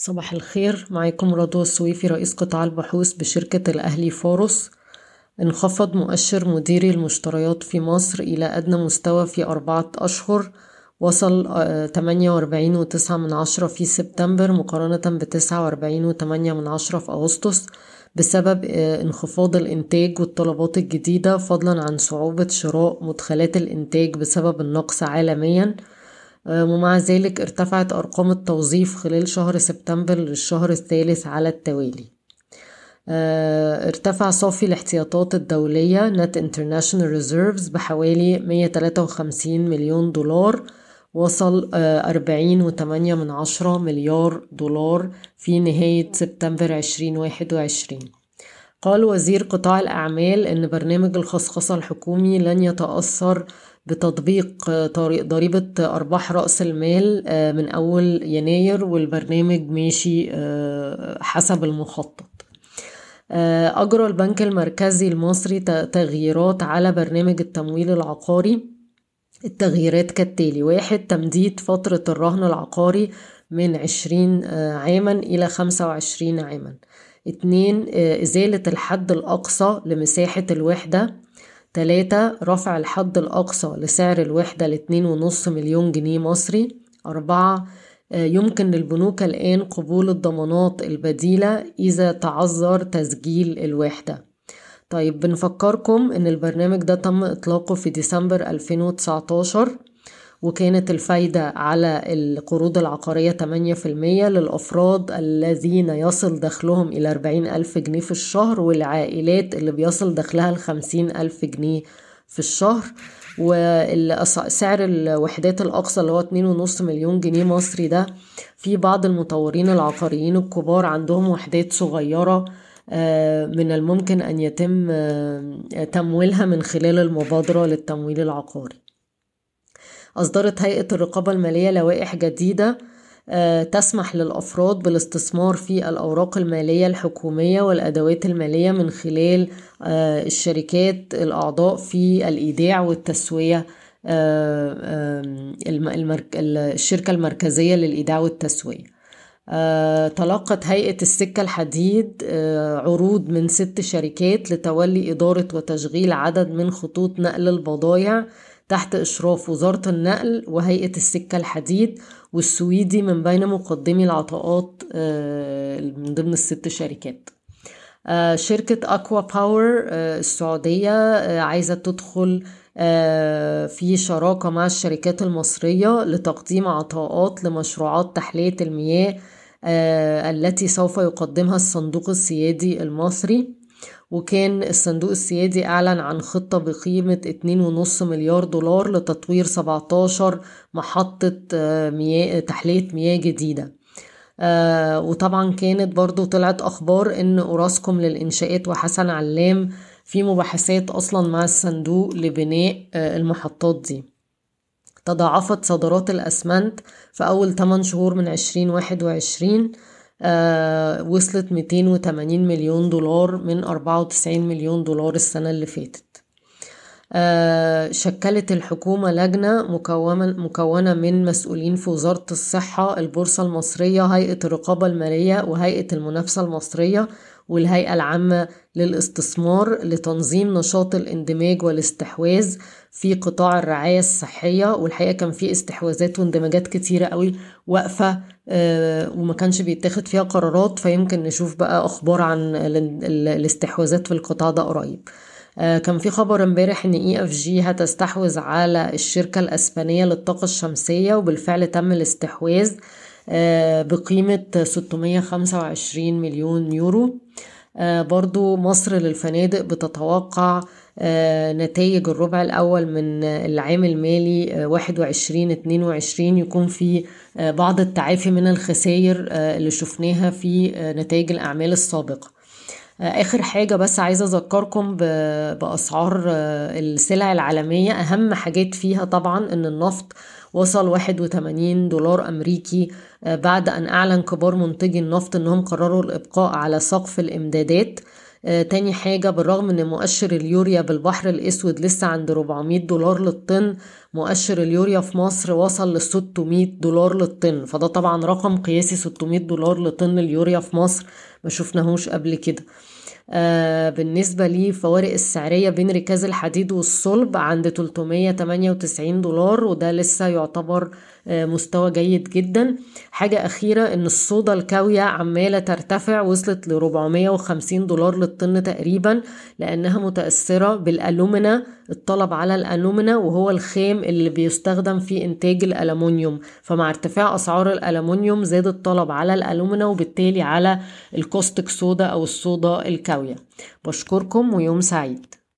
صباح الخير. معاكم رضوى السويفي رئيس قطاع البحوث بشركة الأهلي فاروس. انخفض مؤشر مديري المشتريات في مصر إلى أدنى مستوى في أربعة أشهر. وصل تمانية وأربعين وتسعة من عشرة في سبتمبر مقارنة وأربعين وتمانية من عشرة في أغسطس بسبب انخفاض الإنتاج والطلبات الجديدة فضلا عن صعوبة شراء مدخلات الإنتاج بسبب النقص عالميا. ومع ذلك ارتفعت أرقام التوظيف خلال شهر سبتمبر للشهر الثالث على التوالي. ارتفع صافي الاحتياطات الدولية Net International Reserves بحوالي 153 مليون دولار وصل أربعين وتمانية من عشرة مليار دولار في نهاية سبتمبر عشرين واحد وعشرين. قال وزير قطاع الأعمال أن برنامج الخصخصة الحكومي لن يتأثر بتطبيق ضريبة أرباح رأس المال من أول يناير والبرنامج ماشي حسب المخطط. أجرى البنك المركزي المصري تغييرات على برنامج التمويل العقاري. التغييرات كالتالي واحد تمديد فترة الرهن العقاري من عشرين عاما إلى خمسة وعشرين عاما. اتنين إزالة الحد الأقصى لمساحة الوحدة. تلاتة رفع الحد الأقصى لسعر الوحدة لاتنين ونص مليون جنيه مصري. أربعة يمكن للبنوك الآن قبول الضمانات البديلة إذا تعذر تسجيل الوحدة. طيب بنفكركم إن البرنامج ده تم إطلاقه في ديسمبر 2019 وكانت الفايدة على القروض العقارية 8% للأفراد الذين يصل دخلهم إلى 40 ألف جنيه في الشهر والعائلات اللي بيصل دخلها لخمسين ألف جنيه في الشهر. وسعر الوحدات الأقصى اللي هو اتنين ونص مليون جنيه مصري ده في بعض المطورين العقاريين الكبار عندهم وحدات صغيرة من الممكن أن يتم تمويلها من خلال المبادرة للتمويل العقاري. أصدرت هيئة الرقابة المالية لوائح جديدة تسمح للأفراد بالاستثمار في الأوراق المالية الحكومية والأدوات المالية من خلال الشركات الأعضاء في الإيداع والتسوية الشركة المركزية للإيداع والتسوية. آه، تلقت هيئة السكة الحديد آه، عروض من ست شركات لتولي إدارة وتشغيل عدد من خطوط نقل البضائع تحت إشراف وزارة النقل وهيئة السكة الحديد والسويدي من بين مقدمي العطاءات آه، من ضمن الست شركات. شركة أكوا باور السعودية عايزة تدخل في شراكة مع الشركات المصرية لتقديم عطاءات لمشروعات تحلية المياه التي سوف يقدمها الصندوق السيادي المصري. وكان الصندوق السيادي أعلن عن خطة بقيمة 2.5 مليار دولار لتطوير 17 محطة مياه تحلية مياه جديدة. آه وطبعا كانت برضو طلعت أخبار إن أوراسكوم للإنشاءات وحسن علام في مباحثات أصلا مع الصندوق لبناء آه المحطات دي. تضاعفت صادرات الأسمنت في أول 8 شهور من 2021 آه وصلت 280 مليون دولار من 94 مليون دولار السنة اللي فاتت. آه شكلت الحكومة لجنة مكونة, مكونة من مسؤولين في وزارة الصحة البورصة المصرية هيئة الرقابة المالية وهيئة المنافسة المصرية والهيئة العامة للاستثمار لتنظيم نشاط الاندماج والاستحواذ في قطاع الرعاية الصحية. والحقيقة كان في استحواذات واندماجات كتيرة قوي واقفة آه وما كانش بيتاخد فيها قرارات. فيمكن نشوف بقى أخبار عن الاستحواذات في القطاع ده قريب. كان في خبر امبارح إن EFG هتستحوذ على الشركة الأسبانية للطاقة الشمسية وبالفعل تم الاستحواذ. بقيمة 625 مليون يورو. برضو مصر للفنادق بتتوقع نتائج الربع الأول من العام المالي 21 22 يكون في بعض التعافي من الخسائر اللي شفناها في نتائج الأعمال السابقة. آخر حاجة بس عايزة أذكركم بأسعار السلع العالمية. أهم حاجات فيها طبعا إن النفط وصل 81 دولار أمريكي بعد أن أعلن كبار منتجي النفط إنهم قرروا الإبقاء على سقف الإمدادات. آه تاني حاجة بالرغم إن مؤشر اليوريا بالبحر الأسود لسه عند 400 دولار للطن مؤشر اليوريا في مصر وصل ل 600 دولار للطن. فده طبعا رقم قياسي 600 دولار لطن اليوريا في مصر. ما شفناهوش قبل كده. آه بالنسبة للفوارق السعرية بين ركاز الحديد والصلب عند 398 دولار وده لسه يعتبر آه مستوى جيد جدا. حاجة أخيرة إن الصودا الكاوية عمالة ترتفع وصلت ل 450 دولار للطن تقريبا لأنها متأثرة بالألومنا الطلب على الألومنا وهو الخام اللي بيستخدم في إنتاج الألمنيوم فمع ارتفاع أسعار الألمنيوم زاد الطلب على الألومنا وبالتالي على الكوستك صودا أو الصودا الكاوية. بشكركم ويوم سعيد